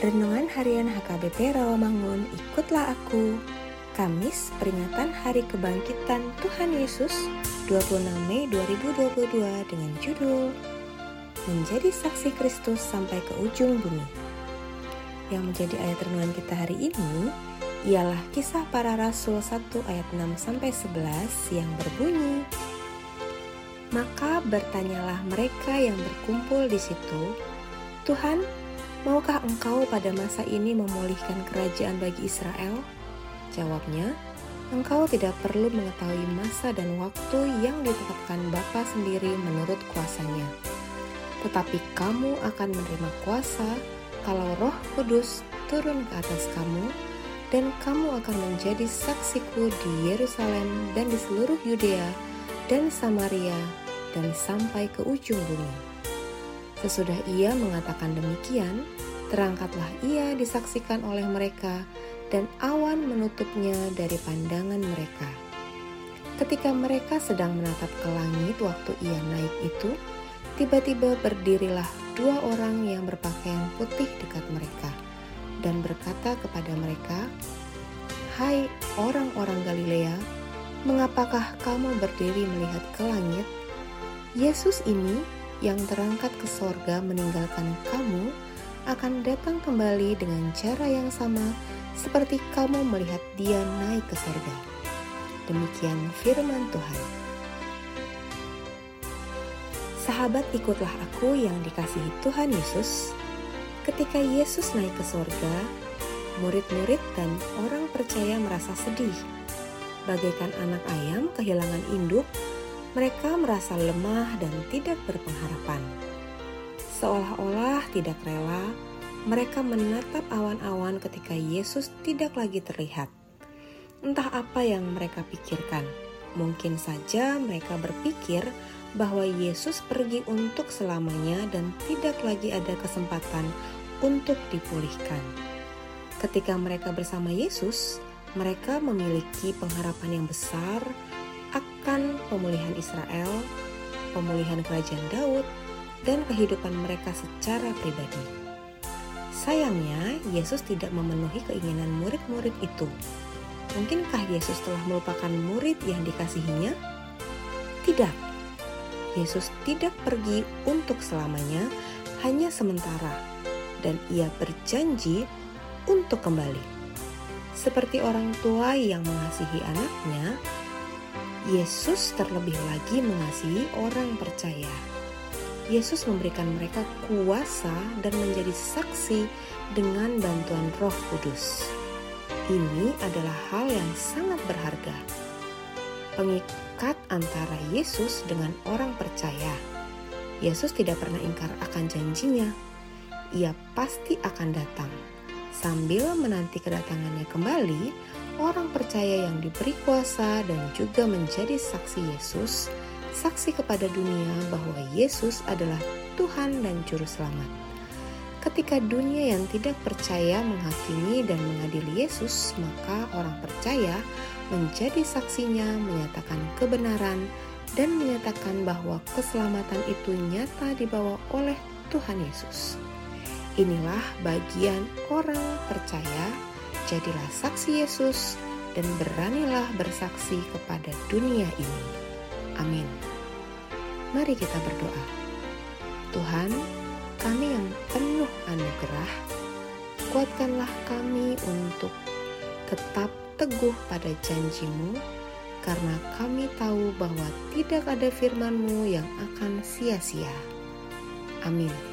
Renungan Harian HKBP Rawamangun, ikutlah aku. Kamis, peringatan Hari Kebangkitan Tuhan Yesus 26 Mei 2022 dengan judul Menjadi Saksi Kristus sampai ke ujung bumi. Yang menjadi ayat renungan kita hari ini ialah kisah para rasul 1 ayat 6 sampai 11 yang berbunyi Maka bertanyalah mereka yang berkumpul di situ, Tuhan, Maukah engkau pada masa ini memulihkan kerajaan bagi Israel? Jawabnya, engkau tidak perlu mengetahui masa dan waktu yang ditetapkan Bapa sendiri menurut kuasanya. Tetapi kamu akan menerima kuasa kalau roh kudus turun ke atas kamu, dan kamu akan menjadi saksiku di Yerusalem dan di seluruh Yudea dan Samaria dan sampai ke ujung bumi. Sesudah ia mengatakan demikian, terangkatlah ia disaksikan oleh mereka, dan awan menutupnya dari pandangan mereka. Ketika mereka sedang menatap ke langit waktu ia naik itu, tiba-tiba berdirilah dua orang yang berpakaian putih dekat mereka, dan berkata kepada mereka, "Hai orang-orang Galilea, mengapakah kamu berdiri melihat ke langit? Yesus ini yang terangkat ke sorga meninggalkan kamu akan datang kembali dengan cara yang sama seperti kamu melihat dia naik ke sorga. Demikian firman Tuhan. Sahabat ikutlah aku yang dikasihi Tuhan Yesus. Ketika Yesus naik ke sorga, murid-murid dan orang percaya merasa sedih. Bagaikan anak ayam kehilangan induk, mereka merasa lemah dan tidak berpengharapan. Seolah-olah tidak rela, mereka menatap awan-awan ketika Yesus tidak lagi terlihat. Entah apa yang mereka pikirkan. Mungkin saja mereka berpikir bahwa Yesus pergi untuk selamanya dan tidak lagi ada kesempatan untuk dipulihkan. Ketika mereka bersama Yesus, mereka memiliki pengharapan yang besar akan pemulihan Israel, pemulihan kerajaan Daud, dan kehidupan mereka secara pribadi. Sayangnya, Yesus tidak memenuhi keinginan murid-murid itu. Mungkinkah Yesus telah melupakan murid yang dikasihinya? Tidak. Yesus tidak pergi untuk selamanya, hanya sementara, dan Ia berjanji untuk kembali. Seperti orang tua yang mengasihi anaknya, Yesus terlebih lagi mengasihi orang percaya. Yesus memberikan mereka kuasa dan menjadi saksi dengan bantuan Roh Kudus. Ini adalah hal yang sangat berharga. Pengikat antara Yesus dengan orang percaya. Yesus tidak pernah ingkar akan janjinya. Ia pasti akan datang. Sambil menanti kedatangannya kembali, orang percaya yang diberi kuasa dan juga menjadi saksi Yesus, saksi kepada dunia bahwa Yesus adalah Tuhan dan Juru Selamat. Ketika dunia yang tidak percaya menghakimi dan mengadili Yesus, maka orang percaya menjadi saksinya, menyatakan kebenaran, dan menyatakan bahwa keselamatan itu nyata dibawa oleh Tuhan Yesus. Inilah bagian orang percaya jadilah saksi Yesus dan beranilah bersaksi kepada dunia ini. Amin. Mari kita berdoa. Tuhan, kami yang penuh anugerah, kuatkanlah kami untuk tetap teguh pada janjimu, karena kami tahu bahwa tidak ada firman-Mu yang akan sia-sia. Amin.